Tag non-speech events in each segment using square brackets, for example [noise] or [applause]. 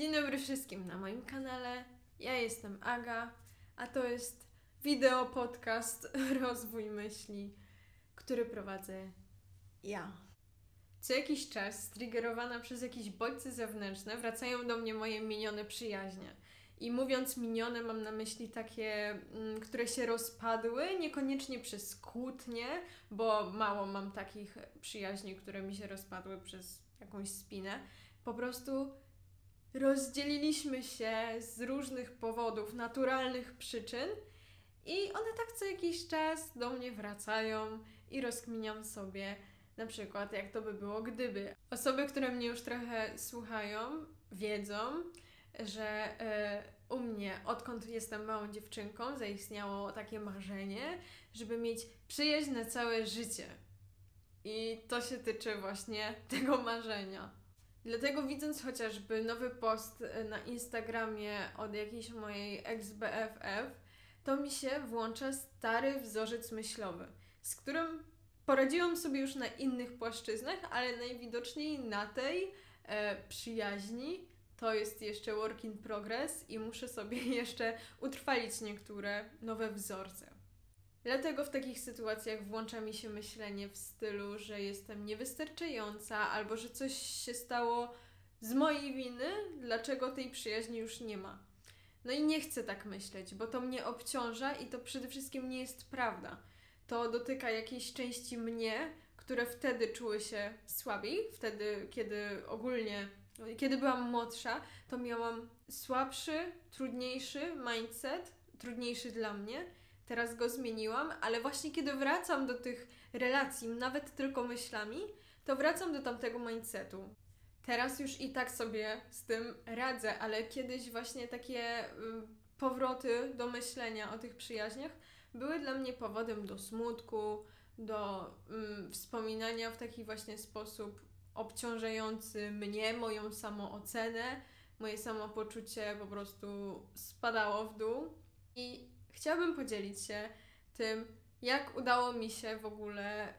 Dzień dobry wszystkim na moim kanale. Ja jestem Aga, a to jest wideo podcast [laughs] Rozwój Myśli, który prowadzę ja. Co jakiś czas, striggerowana przez jakieś bodźce zewnętrzne, wracają do mnie moje minione przyjaźnie. I mówiąc minione, mam na myśli takie, mm, które się rozpadły, niekoniecznie przez kłótnie, bo mało mam takich przyjaźni, które mi się rozpadły przez jakąś spinę. Po prostu rozdzieliliśmy się z różnych powodów, naturalnych przyczyn, i one tak co jakiś czas do mnie wracają i rozkminiam sobie, na przykład, jak to by było, gdyby. Osoby, które mnie już trochę słuchają, wiedzą, że e, u mnie, odkąd jestem małą dziewczynką, zaistniało takie marzenie, żeby mieć przyjaźń na całe życie. I to się tyczy właśnie tego marzenia. Dlatego widząc chociażby nowy post e, na Instagramie od jakiejś mojej ex-BFF, to mi się włącza stary wzorzec myślowy, z którym poradziłam sobie już na innych płaszczyznach, ale najwidoczniej na tej e, przyjaźni to jest jeszcze work in progress i muszę sobie [laughs] jeszcze utrwalić niektóre nowe wzorce. Dlatego w takich sytuacjach włącza mi się myślenie w stylu, że jestem niewystarczająca albo że coś się stało z mojej winy, dlaczego tej przyjaźni już nie ma. No i nie chcę tak myśleć, bo to mnie obciąża i to przede wszystkim nie jest prawda. To dotyka jakiejś części mnie, które wtedy czuły się słabiej, wtedy, kiedy ogólnie, kiedy byłam młodsza, to miałam słabszy, trudniejszy mindset, trudniejszy dla mnie teraz go zmieniłam, ale właśnie kiedy wracam do tych relacji, nawet tylko myślami, to wracam do tamtego mindsetu. Teraz już i tak sobie z tym radzę, ale kiedyś właśnie takie y, powroty do myślenia o tych przyjaźniach były dla mnie powodem do smutku, do y, wspominania w taki właśnie sposób obciążający mnie, moją samoocenę, moje samopoczucie po prostu spadało w dół. I chciałabym podzielić się tym, jak udało mi się w ogóle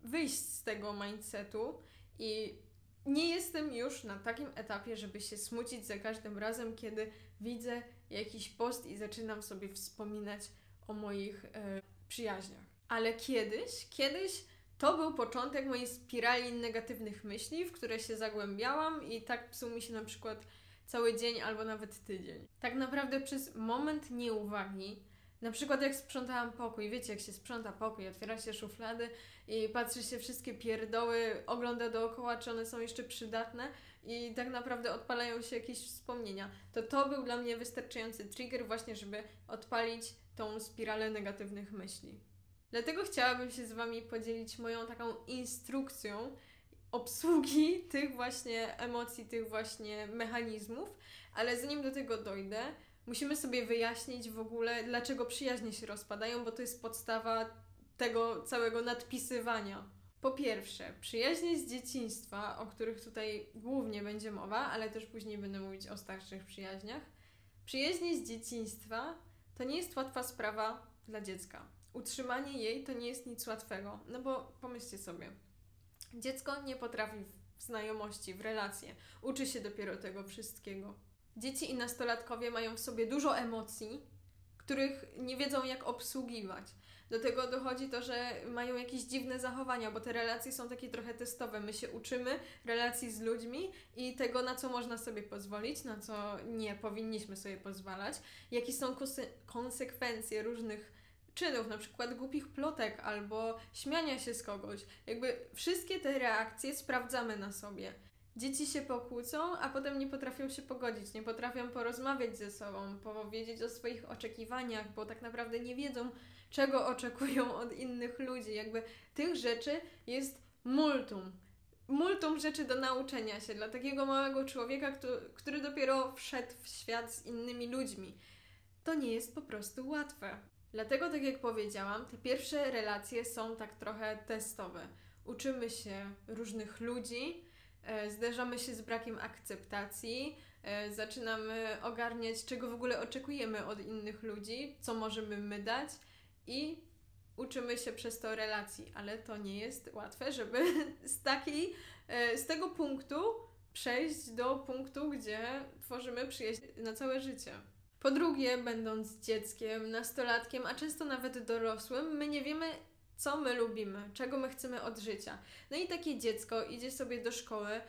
wyjść z tego mindsetu i nie jestem już na takim etapie, żeby się smucić za każdym razem, kiedy widzę jakiś post i zaczynam sobie wspominać o moich e, przyjaźniach. Ale kiedyś, kiedyś to był początek mojej spirali negatywnych myśli, w które się zagłębiałam i tak psuł mi się na przykład cały dzień albo nawet tydzień. Tak naprawdę przez moment nieuwagi na przykład jak sprzątałam pokój, wiecie jak się sprząta pokój, otwiera się szuflady i patrzy się wszystkie pierdoły, ogląda dookoła, czy one są jeszcze przydatne i tak naprawdę odpalają się jakieś wspomnienia. To to był dla mnie wystarczający trigger właśnie, żeby odpalić tą spiralę negatywnych myśli. Dlatego chciałabym się z Wami podzielić moją taką instrukcją obsługi tych właśnie emocji, tych właśnie mechanizmów, ale zanim do tego dojdę, musimy sobie wyjaśnić w ogóle, dlaczego przyjaźnie się rozpadają, bo to jest podstawa tego całego nadpisywania. Po pierwsze, przyjaźnie z dzieciństwa, o których tutaj głównie będzie mowa, ale też później będę mówić o starszych przyjaźniach. Przyjaźnie z dzieciństwa to nie jest łatwa sprawa dla dziecka. Utrzymanie jej to nie jest nic łatwego, no bo pomyślcie sobie, dziecko nie potrafi w znajomości, w relacje, uczy się dopiero tego wszystkiego dzieci i nastolatkowie mają w sobie dużo emocji, których nie wiedzą jak obsługiwać. Do tego dochodzi to, że mają jakieś dziwne zachowania, bo te relacje są takie trochę testowe. My się uczymy relacji z ludźmi i tego, na co można sobie pozwolić, na co nie powinniśmy sobie pozwalać, jakie są konsekwencje różnych czynów, na przykład głupich plotek albo śmiania się z kogoś. Jakby wszystkie te reakcje sprawdzamy na sobie. Dzieci się pokłócą, a potem nie potrafią się pogodzić, nie potrafią porozmawiać ze sobą, powiedzieć o swoich oczekiwaniach, bo tak naprawdę nie wiedzą, czego oczekują od innych ludzi. Jakby tych rzeczy jest multum. Multum rzeczy do nauczenia się dla takiego małego człowieka, który, dopiero wszedł w świat z innymi ludźmi. To nie jest po prostu łatwe. Dlatego, tak jak powiedziałam, te pierwsze relacje są tak trochę testowe. Uczymy się różnych ludzi, zderzamy się z brakiem akceptacji, e, zaczynamy ogarniać, czego w ogóle oczekujemy od innych ludzi, co możemy my dać i uczymy się przez to relacji, ale to nie jest łatwe, żeby [laughs] z takiej, e, z tego punktu przejść do punktu, gdzie tworzymy przyjaźń na całe życie. Po drugie, będąc dzieckiem, nastolatkiem, a często nawet dorosłym, my nie wiemy, co my lubimy, czego my chcemy od życia. No i takie dziecko idzie sobie do szkoły,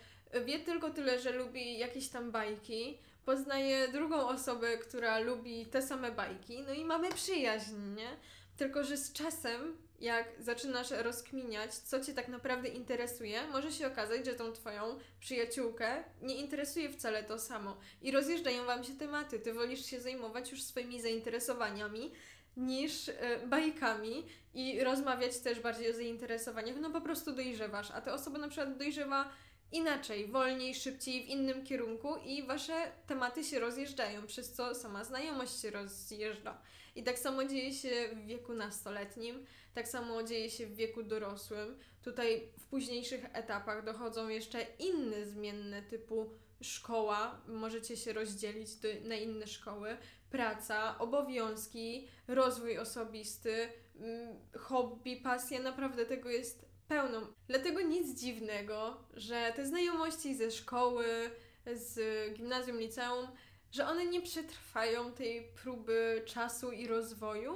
wie tylko tyle, że lubi jakieś tam bajki, poznaje drugą osobę, która lubi te same bajki, no i mamy przyjaźń, nie? Tylko, że z czasem, jak zaczynasz rozkminiać, co cię tak naprawdę interesuje, może się okazać, że tą twoją przyjaciółkę nie interesuje wcale to samo. I rozjeżdżają wam się tematy. Ty wolisz się zajmować już swoimi zainteresowaniami niż y, bajkami i rozmawiać też bardziej o zainteresowaniach. No po prostu dojrzewasz, a ta osoba na przykład dojrzewa inaczej, wolniej, szybciej, w innym kierunku i wasze tematy się rozjeżdżają, przez co sama znajomość się rozjeżdża. I tak samo dzieje się w wieku nastoletnim, tak samo dzieje się w wieku dorosłym. Tutaj w późniejszych etapach dochodzą jeszcze inne zmienne typu szkoła, możecie się rozdzielić do, na inne szkoły, praca, obowiązki, rozwój osobisty, mm, hobby, pasja, naprawdę tego jest pełną. Dlatego nic dziwnego, że te znajomości ze szkoły, z gimnazjum, liceum, że one nie przetrwają tej próby czasu i rozwoju,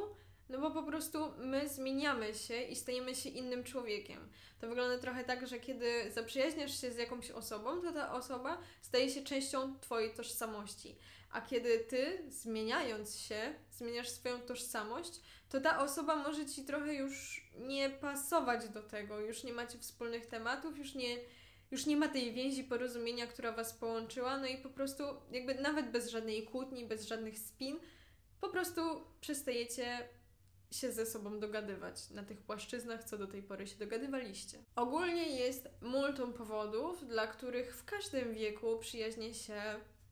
no bo po prostu my zmieniamy się i stajemy się innym człowiekiem. To wygląda trochę tak, że kiedy zaprzyjaźniasz się z jakąś osobą, to ta osoba staje się częścią Twojej tożsamości. A kiedy Ty, zmieniając się, zmieniasz swoją tożsamość, to ta osoba może Ci trochę już nie pasować do tego, już nie macie wspólnych tematów, już nie, już nie ma tej więzi porozumienia, która Was połączyła, no i po prostu jakby nawet bez żadnej kłótni, bez żadnych spin, po prostu przestajecie się ze sobą dogadywać na tych płaszczyznach, co do tej pory się dogadywaliście. Ogólnie jest multum powodów, dla których w każdym wieku przyjaźnie się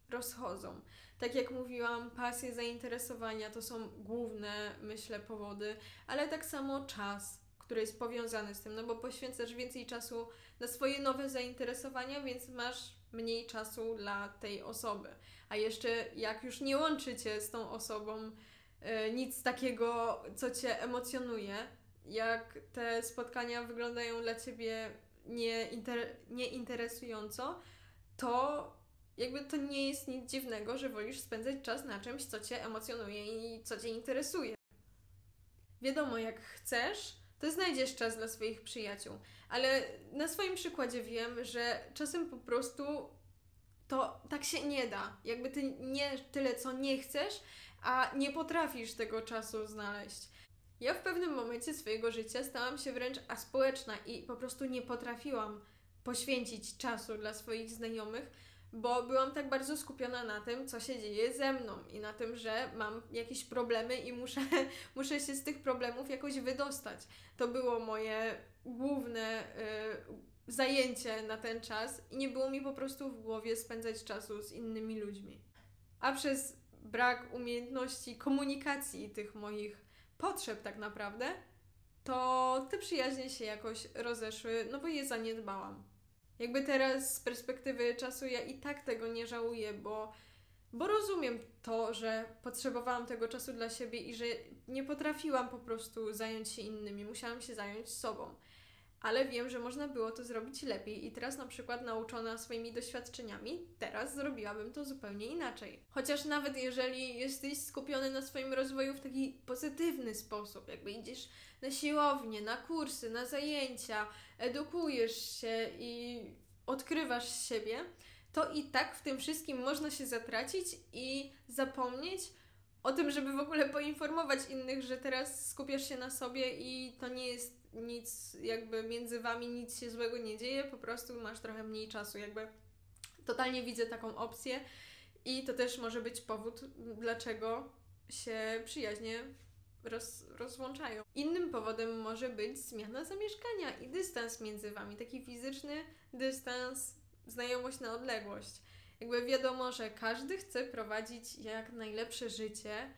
rozchodzą. Tak jak mówiłam, pasje, zainteresowania to są główne, myślę, powody, ale tak samo czas, który jest powiązany z tym, no bo poświęcasz więcej czasu na swoje nowe zainteresowania, więc masz mniej czasu dla tej osoby. A jeszcze jak już nie łączycie z tą osobą nic takiego, co cię emocjonuje, jak te spotkania wyglądają dla ciebie nieinteresująco, to jakby to nie jest nic dziwnego, że wolisz spędzać czas na czymś, co cię emocjonuje i co cię interesuje. Wiadomo, jak chcesz, to znajdziesz czas dla swoich przyjaciół, ale na swoim przykładzie wiem, że czasem po prostu to tak się nie da. Jakby ty nie tyle, co nie chcesz, a nie potrafisz tego czasu znaleźć. Ja w pewnym momencie swojego życia stałam się wręcz aspołeczna i po prostu nie potrafiłam poświęcić czasu dla swoich znajomych, bo byłam tak bardzo skupiona na tym, co się dzieje ze mną i na tym, że mam jakieś problemy i muszę, [laughs] muszę się z tych problemów jakoś wydostać. To było moje główne y, zajęcie na ten czas i nie było mi po prostu w głowie spędzać czasu z innymi ludźmi. A przez brak umiejętności komunikacji tych moich potrzeb, tak naprawdę, to te przyjaźnie się jakoś rozeszły, no bo je zaniedbałam. Jakby teraz z perspektywy czasu ja i tak tego nie żałuję, bo, bo rozumiem to, że potrzebowałam tego czasu dla siebie i że nie potrafiłam po prostu zająć się innymi, musiałam się zająć sobą. Ale wiem, że można było to zrobić lepiej i teraz na przykład nauczona swoimi doświadczeniami, teraz zrobiłabym to zupełnie inaczej. Chociaż nawet jeżeli jesteś skupiony na swoim rozwoju w taki pozytywny sposób, jakby idziesz na siłownię, na kursy, na zajęcia, edukujesz się i odkrywasz siebie, to i tak w tym wszystkim można się zatracić i zapomnieć o tym, żeby w ogóle poinformować innych, że teraz skupiasz się na sobie i to nie jest nic, jakby między wami nic się złego nie dzieje, po prostu masz trochę mniej czasu, jakby totalnie widzę taką opcję i to też może być powód, dlaczego się przyjaźnie roz, rozłączają. Innym powodem może być zmiana zamieszkania i dystans między wami, taki fizyczny dystans, znajomość na odległość. Jakby wiadomo, że każdy chce prowadzić jak najlepsze życie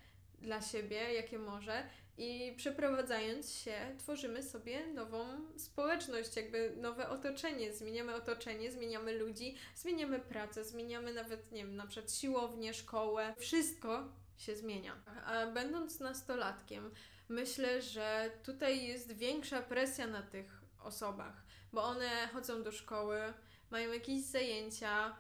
dla siebie, jakie może, i przeprowadzając się, tworzymy sobie nową społeczność, jakby nowe otoczenie. Zmieniamy otoczenie, zmieniamy ludzi, zmieniamy pracę, zmieniamy nawet, nie wiem, na przykład siłownię, szkołę. Wszystko się zmienia. A będąc nastolatkiem, myślę, że tutaj jest większa presja na tych osobach, bo one chodzą do szkoły, mają jakieś zajęcia,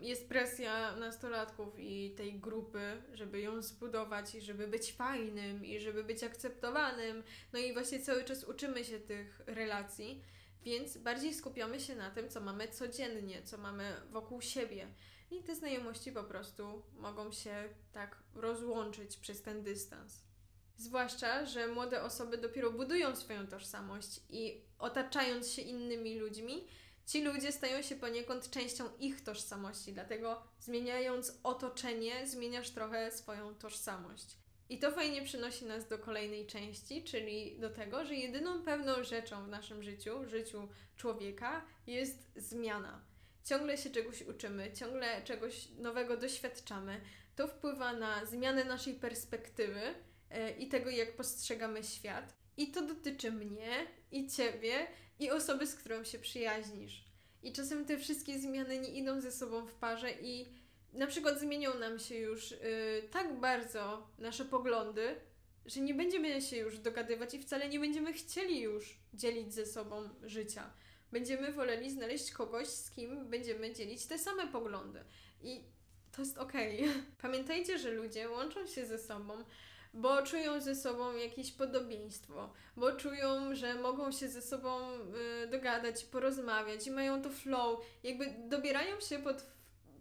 jest presja nastolatków i tej grupy, żeby ją zbudować i żeby być fajnym i żeby być akceptowanym. No i właśnie cały czas uczymy się tych relacji, więc bardziej skupiamy się na tym, co mamy codziennie, co mamy wokół siebie. I te znajomości po prostu mogą się tak rozłączyć przez ten dystans. Zwłaszcza, że młode osoby dopiero budują swoją tożsamość i otaczając się innymi ludźmi, ci ludzie stają się poniekąd częścią ich tożsamości, dlatego zmieniając otoczenie, zmieniasz trochę swoją tożsamość. I to fajnie przynosi nas do kolejnej części, czyli do tego, że jedyną pewną rzeczą w naszym życiu, w życiu człowieka, jest zmiana. Ciągle się czegoś uczymy, ciągle czegoś nowego doświadczamy. To wpływa na zmianę naszej perspektywy yy, i tego, jak postrzegamy świat. I to dotyczy mnie, i ciebie, i osoby, z którą się przyjaźnisz. I czasem te wszystkie zmiany nie idą ze sobą w parze i na przykład zmienią nam się już yy, tak bardzo nasze poglądy, że nie będziemy się już dogadywać i wcale nie będziemy chcieli już dzielić ze sobą życia. Będziemy woleli znaleźć kogoś, z kim będziemy dzielić te same poglądy. I to jest okej. Okay. [laughs] Pamiętajcie, że ludzie łączą się ze sobą, bo czują ze sobą jakieś podobieństwo, bo czują, że mogą się ze sobą y, dogadać, porozmawiać i mają to flow. Jakby dobierają się pod,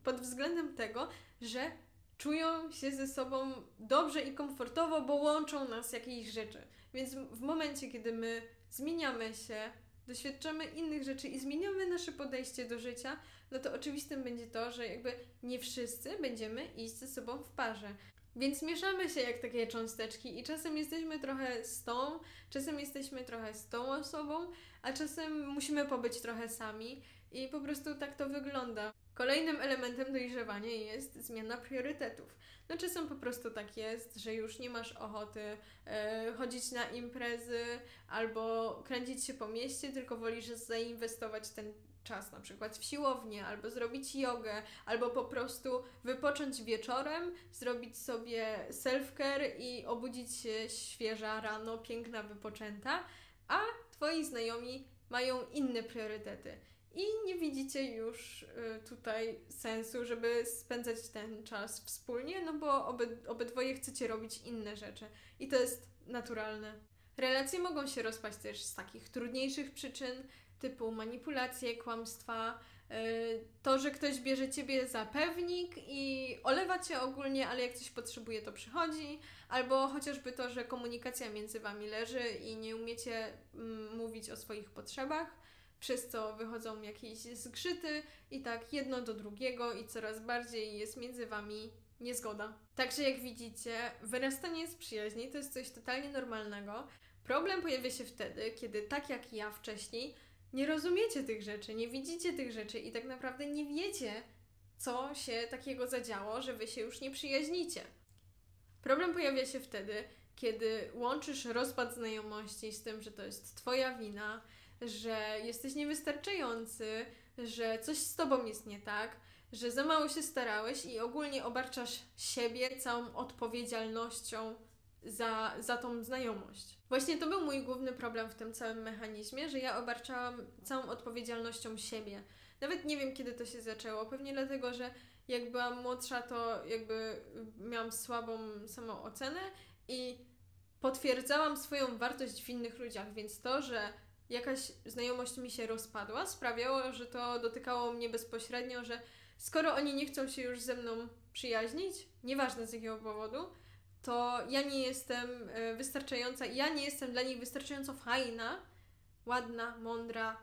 pod względem tego, że czują się ze sobą dobrze i komfortowo, bo łączą nas jakieś rzeczy. Więc w momencie, kiedy my zmieniamy się, doświadczamy innych rzeczy i zmieniamy nasze podejście do życia, no to oczywistym będzie to, że jakby nie wszyscy będziemy iść ze sobą w parze. Więc mieszamy się jak takie cząsteczki i czasem jesteśmy trochę z tą, czasem jesteśmy trochę z tą osobą, a czasem musimy pobyć trochę sami i po prostu tak to wygląda. Kolejnym elementem dojrzewania jest zmiana priorytetów. No czasem po prostu tak jest, że już nie masz ochoty e, chodzić na imprezy albo kręcić się po mieście, tylko wolisz zainwestować ten czas na przykład w siłownię, albo zrobić jogę, albo po prostu wypocząć wieczorem, zrobić sobie self-care i obudzić się świeża rano, piękna, wypoczęta, a Twoi znajomi mają inne priorytety. I nie widzicie już y, tutaj sensu, żeby spędzać ten czas wspólnie, no bo oby, obydwoje chcecie robić inne rzeczy. I to jest naturalne. Relacje mogą się rozpaść też z takich trudniejszych przyczyn, typu manipulacje, kłamstwa, y, to, że ktoś bierze ciebie za pewnik i olewa cię ogólnie, ale jak coś potrzebuje, to przychodzi, albo chociażby to, że komunikacja między wami leży i nie umiecie mm, mówić o swoich potrzebach, przez co wychodzą jakieś zgrzyty i tak jedno do drugiego i coraz bardziej jest między wami niezgoda. Także jak widzicie, wyrastanie z przyjaźni to jest coś totalnie normalnego. Problem pojawia się wtedy, kiedy tak jak ja wcześniej, nie rozumiecie tych rzeczy, nie widzicie tych rzeczy i tak naprawdę nie wiecie, co się takiego zadziało, że wy się już nie przyjaźnicie. Problem pojawia się wtedy, kiedy łączysz rozpad znajomości z tym, że to jest Twoja wina, że jesteś niewystarczający, że coś z Tobą jest nie tak, że za mało się starałeś i ogólnie obarczasz siebie całą odpowiedzialnością za, za tą znajomość. Właśnie to był mój główny problem w tym całym mechanizmie, że ja obarczałam całą odpowiedzialnością siebie. Nawet nie wiem, kiedy to się zaczęło. Pewnie dlatego, że jak byłam młodsza, to jakby miałam słabą samoocenę i potwierdzałam swoją wartość w innych ludziach, więc to, że jakaś znajomość mi się rozpadła, sprawiało, że to dotykało mnie bezpośrednio, że skoro oni nie chcą się już ze mną przyjaźnić, nieważne z jakiego powodu, to ja nie jestem e, wystarczająca, ja nie jestem dla nich wystarczająco fajna, ładna, mądra,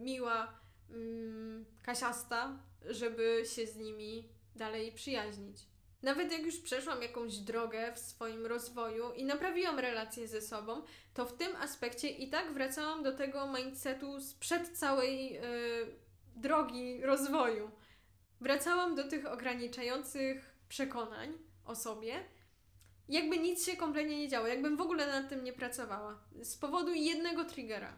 miła, mm, kasiasta, żeby się z nimi dalej przyjaźnić. Nawet jak już przeszłam jakąś drogę w swoim rozwoju i naprawiłam relacje ze sobą, to w tym aspekcie i tak wracałam do tego mindsetu sprzed całej yy, drogi rozwoju. Wracałam do tych ograniczających przekonań o sobie, jakby nic się kompletnie nie działo, jakbym w ogóle nad tym nie pracowała. Z powodu jednego triggera.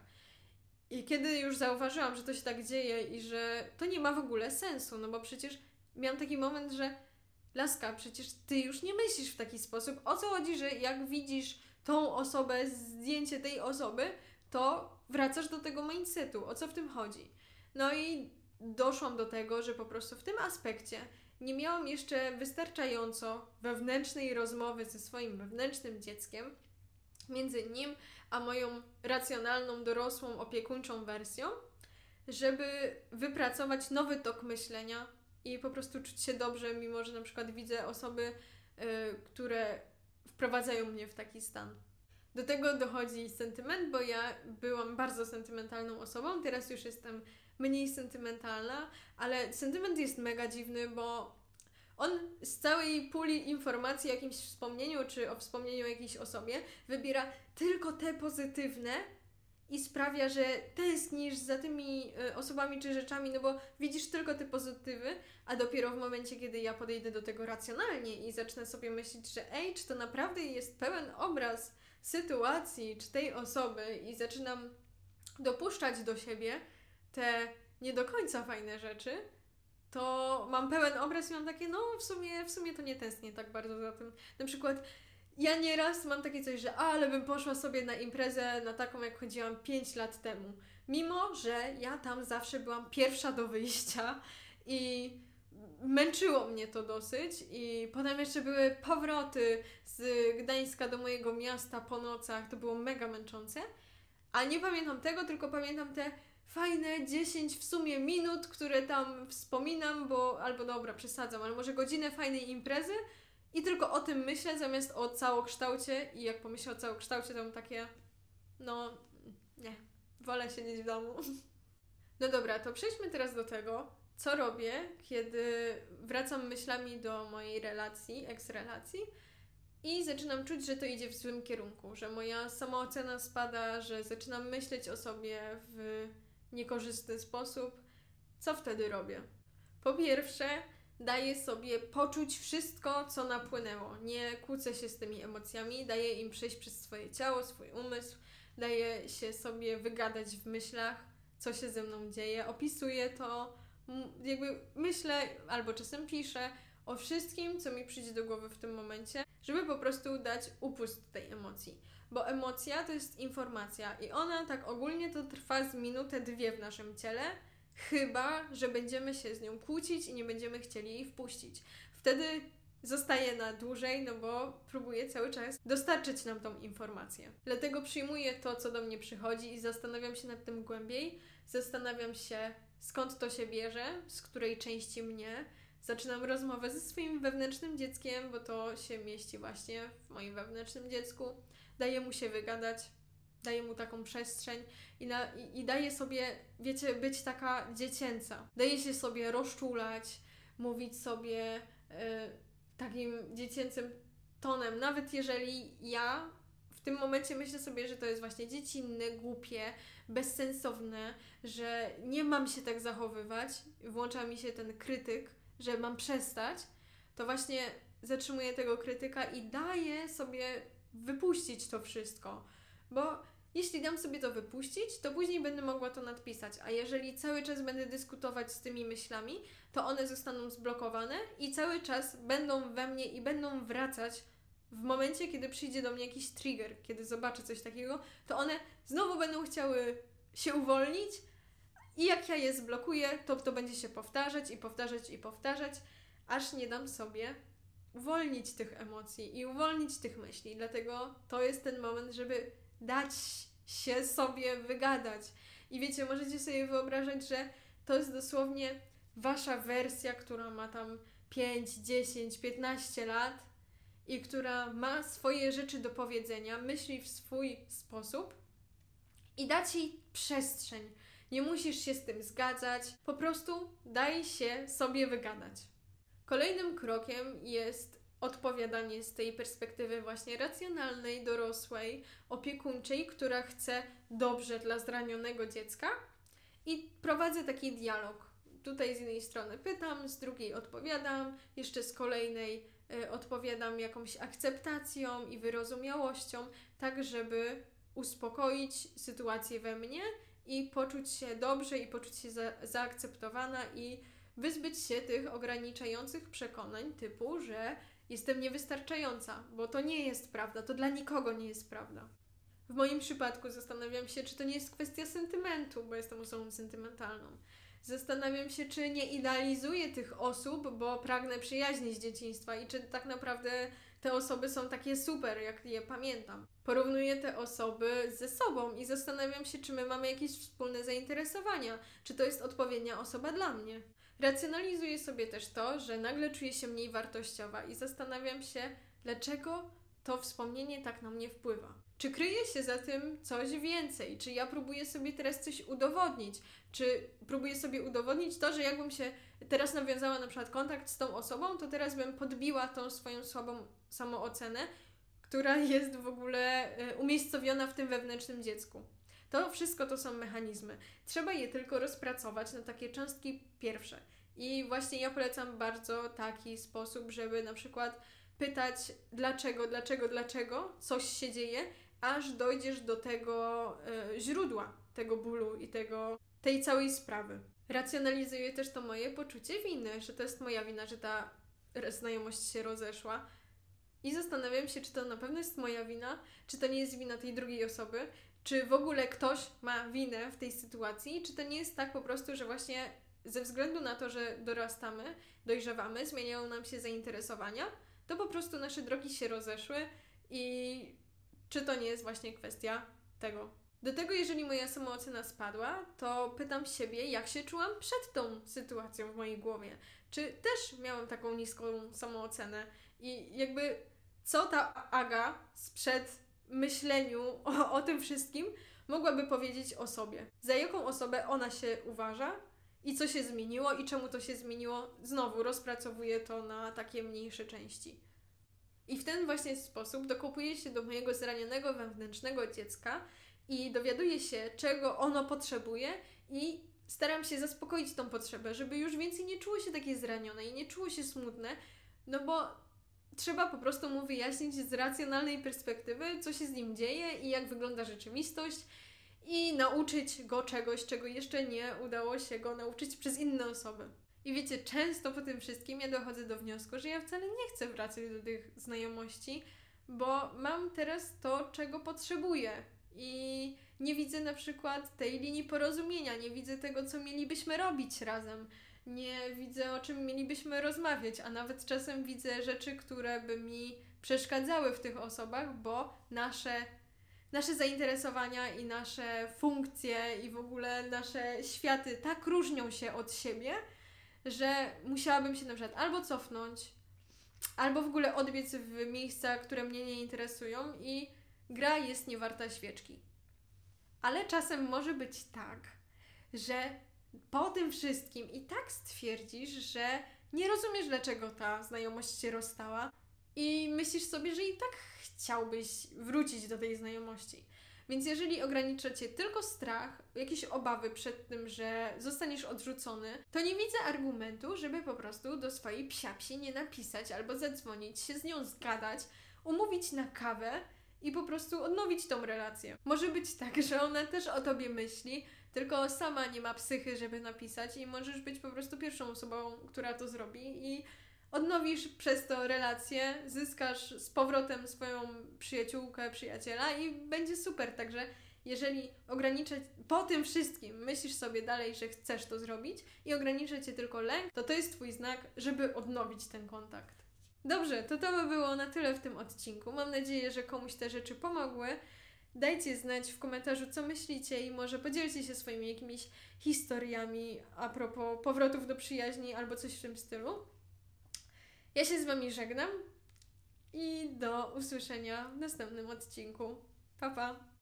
I kiedy już zauważyłam, że to się tak dzieje i że to nie ma w ogóle sensu, no bo przecież miałam taki moment, że Laska, przecież ty już nie myślisz w taki sposób. O co chodzi, że jak widzisz tą osobę, zdjęcie tej osoby, to wracasz do tego mindsetu. O co w tym chodzi? No i doszłam do tego, że po prostu w tym aspekcie nie miałam jeszcze wystarczająco wewnętrznej rozmowy ze swoim wewnętrznym dzieckiem, między nim a moją racjonalną, dorosłą, opiekuńczą wersją, żeby wypracować nowy tok myślenia i po prostu czuć się dobrze, mimo że na przykład widzę osoby, y, które wprowadzają mnie w taki stan. Do tego dochodzi sentyment, bo ja byłam bardzo sentymentalną osobą, teraz już jestem mniej sentymentalna, ale sentyment jest mega dziwny, bo on z całej puli informacji o jakimś wspomnieniu, czy o wspomnieniu o jakiejś osobie, wybiera tylko te pozytywne i sprawia, że tęsknisz za tymi y, osobami czy rzeczami, no bo widzisz tylko te pozytywy, a dopiero w momencie, kiedy ja podejdę do tego racjonalnie i zacznę sobie myśleć, że ej, czy to naprawdę jest pełen obraz sytuacji, czy tej osoby i zaczynam dopuszczać do siebie te nie do końca fajne rzeczy, to mam pełen obraz i mam takie, no w sumie, w sumie to nie tęsknię tak bardzo za tym. Na przykład ja nieraz mam takie coś, że a, ale bym poszła sobie na imprezę na taką, jak chodziłam 5 lat temu. Mimo, że ja tam zawsze byłam pierwsza do wyjścia i męczyło mnie to dosyć i potem jeszcze były powroty z Gdańska do mojego miasta po nocach, to było mega męczące. A nie pamiętam tego, tylko pamiętam te fajne 10 w sumie minut, które tam wspominam, bo albo dobra, przesadzam, ale może godzinę fajnej imprezy i tylko o tym myślę zamiast o całokształcie i jak pomyślę o całokształcie, to mam takie no nie, wolę siedzieć w domu. No dobra, to przejdźmy teraz do tego, co robię, kiedy wracam myślami do mojej relacji, eks-relacji i zaczynam czuć, że to idzie w złym kierunku, że moja samoocena spada, że zaczynam myśleć o sobie w niekorzystny sposób. Co wtedy robię? Po pierwsze, daję sobie poczuć wszystko, co napłynęło. Nie kłócę się z tymi emocjami, daję im przejść przez swoje ciało, swój umysł, daję się sobie wygadać w myślach, co się ze mną dzieje, opisuję to, jakby myślę albo czasem piszę o wszystkim, co mi przyjdzie do głowy w tym momencie, żeby po prostu dać upust tej emocji. Bo emocja to jest informacja i ona tak ogólnie to trwa z minutę, dwie w naszym ciele, chyba że będziemy się z nią kłócić i nie będziemy chcieli jej wpuścić. Wtedy zostaje na dłużej, no bo próbuje cały czas dostarczyć nam tą informację. Dlatego przyjmuję to, co do mnie przychodzi i zastanawiam się nad tym głębiej. Zastanawiam się, skąd to się bierze, z której części mnie. Zaczynam rozmowę ze swoim wewnętrznym dzieckiem, bo to się mieści właśnie w moim wewnętrznym dziecku. Daję mu się wygadać, daję mu taką przestrzeń i, na, i, i daję sobie, wiecie, być taka dziecięca. Daję się sobie rozczulać, mówić sobie y, takim dziecięcym tonem, nawet jeżeli ja w tym momencie myślę sobie, że to jest właśnie dziecinne, głupie, bezsensowne, że nie mam się tak zachowywać, włącza mi się ten krytyk, że mam przestać, to właśnie zatrzymuję tego krytyka i daję sobie wypuścić to wszystko. Bo jeśli dam sobie to wypuścić, to później będę mogła to nadpisać, a jeżeli cały czas będę dyskutować z tymi myślami, to one zostaną zblokowane i cały czas będą we mnie i będą wracać w momencie, kiedy przyjdzie do mnie jakiś trigger, kiedy zobaczę coś takiego, to one znowu będą chciały się uwolnić i jak ja je zblokuję, to to będzie się powtarzać i powtarzać i powtarzać, aż nie dam sobie uwolnić tych emocji i uwolnić tych myśli. Dlatego to jest ten moment, żeby dać się sobie wygadać. I wiecie, możecie sobie wyobrażać, że to jest dosłownie wasza wersja, która ma tam 5, 10, 15 lat i która ma swoje rzeczy do powiedzenia, myśli w swój sposób i da ci przestrzeń. Nie musisz się z tym zgadzać, po prostu daj się sobie wygadać. Kolejnym krokiem jest odpowiadanie z tej perspektywy właśnie racjonalnej, dorosłej, opiekuńczej, która chce dobrze dla zranionego dziecka i prowadzę taki dialog. Tutaj z jednej strony pytam, z drugiej odpowiadam, jeszcze z kolejnej y, odpowiadam jakąś akceptacją i wyrozumiałością, tak żeby uspokoić sytuację we mnie i poczuć się dobrze i poczuć się za, zaakceptowana i wyzbyć się tych ograniczających przekonań typu, że jestem niewystarczająca, bo to nie jest prawda, to dla nikogo nie jest prawda. W moim przypadku zastanawiam się, czy to nie jest kwestia sentymentu, bo jestem osobą sentymentalną. Zastanawiam się, czy nie idealizuję tych osób, bo pragnę przyjaźni z dzieciństwa i czy tak naprawdę te osoby są takie super, jak je pamiętam. Porównuję te osoby ze sobą i zastanawiam się, czy my mamy jakieś wspólne zainteresowania, czy to jest odpowiednia osoba dla mnie. Racjonalizuję sobie też to, że nagle czuję się mniej wartościowa i zastanawiam się, dlaczego to wspomnienie tak na mnie wpływa. Czy kryje się za tym coś więcej? Czy ja próbuję sobie teraz coś udowodnić? Czy próbuję sobie udowodnić to, że jakbym się teraz nawiązała na przykład kontakt z tą osobą, to teraz bym podbiła tą swoją słabą samoocenę, która jest w ogóle e, umiejscowiona w tym wewnętrznym dziecku. To wszystko to są mechanizmy. Trzeba je tylko rozpracować na takie cząstki pierwsze. I właśnie ja polecam bardzo taki sposób, żeby na przykład pytać dlaczego, dlaczego, dlaczego coś się dzieje, aż dojdziesz do tego y, źródła tego bólu i tego, tej całej sprawy. Racjonalizuję też to moje poczucie winy, że to jest moja wina, że ta znajomość się rozeszła. I zastanawiam się, czy to na pewno jest moja wina, czy to nie jest wina tej drugiej osoby, czy w ogóle ktoś ma winę w tej sytuacji, czy to nie jest tak po prostu, że właśnie ze względu na to, że dorastamy, dojrzewamy, zmieniają nam się zainteresowania, to po prostu nasze drogi się rozeszły i czy to nie jest właśnie kwestia tego. Do tego, jeżeli moja samoocena spadła, to pytam siebie, jak się czułam przed tą sytuacją w mojej głowie. Czy też miałam taką niską samoocenę i jakby co ta Aga sprzed myśleniu o, o tym wszystkim mogłaby powiedzieć o sobie. Za jaką osobę ona się uważa i co się zmieniło i czemu to się zmieniło. Znowu rozpracowuję to na takie mniejsze części. I w ten właśnie sposób dokopuję się do mojego zranionego wewnętrznego dziecka i dowiaduję się, czego ono potrzebuje i staram się zaspokoić tą potrzebę, żeby już więcej nie czuło się takie zranione i nie czuło się smutne, no bo trzeba po prostu mu wyjaśnić z racjonalnej perspektywy, co się z nim dzieje i jak wygląda rzeczywistość i nauczyć go czegoś, czego jeszcze nie udało się go nauczyć przez inne osoby. I wiecie, często po tym wszystkim ja dochodzę do wniosku, że ja wcale nie chcę wracać do tych znajomości, bo mam teraz to, czego potrzebuję. I nie widzę na przykład tej linii porozumienia, nie widzę tego, co mielibyśmy robić razem, nie widzę, o czym mielibyśmy rozmawiać, a nawet czasem widzę rzeczy, które by mi przeszkadzały w tych osobach, bo nasze nasze zainteresowania i nasze funkcje i w ogóle nasze światy tak różnią się od siebie, że musiałabym się na przykład albo cofnąć, albo w ogóle odbiec w miejsca, które mnie nie interesują i gra jest niewarta świeczki. Ale czasem może być tak, że po tym wszystkim i tak stwierdzisz, że nie rozumiesz, dlaczego ta znajomość się rozstała i myślisz sobie, że i tak chciałbyś wrócić do tej znajomości. Więc jeżeli ogranicza cię tylko strach, jakieś obawy przed tym, że zostaniesz odrzucony, to nie widzę argumentu, żeby po prostu do swojej psiapsi nie napisać albo zadzwonić, się z nią zgadać, umówić na kawę i po prostu odnowić tą relację. Może być tak, że ona też o tobie myśli, tylko sama nie ma psychy, żeby napisać i możesz być po prostu pierwszą osobą, która to zrobi i odnowisz przez to relację, zyskasz z powrotem swoją przyjaciółkę, przyjaciela i będzie super. Także jeżeli ograniczać po tym wszystkim, myślisz sobie dalej, że chcesz to zrobić i ogranicza cię tylko lęk, to to jest Twój znak, żeby odnowić ten kontakt. Dobrze, to to by było na tyle w tym odcinku. Mam nadzieję, że komuś te rzeczy pomogły. Dajcie znać w komentarzu, co myślicie i może podzielcie się swoimi jakimiś historiami a propos powrotów do przyjaźni albo coś w tym stylu. Ja się z Wami żegnam i do usłyszenia w następnym odcinku. Pa, pa!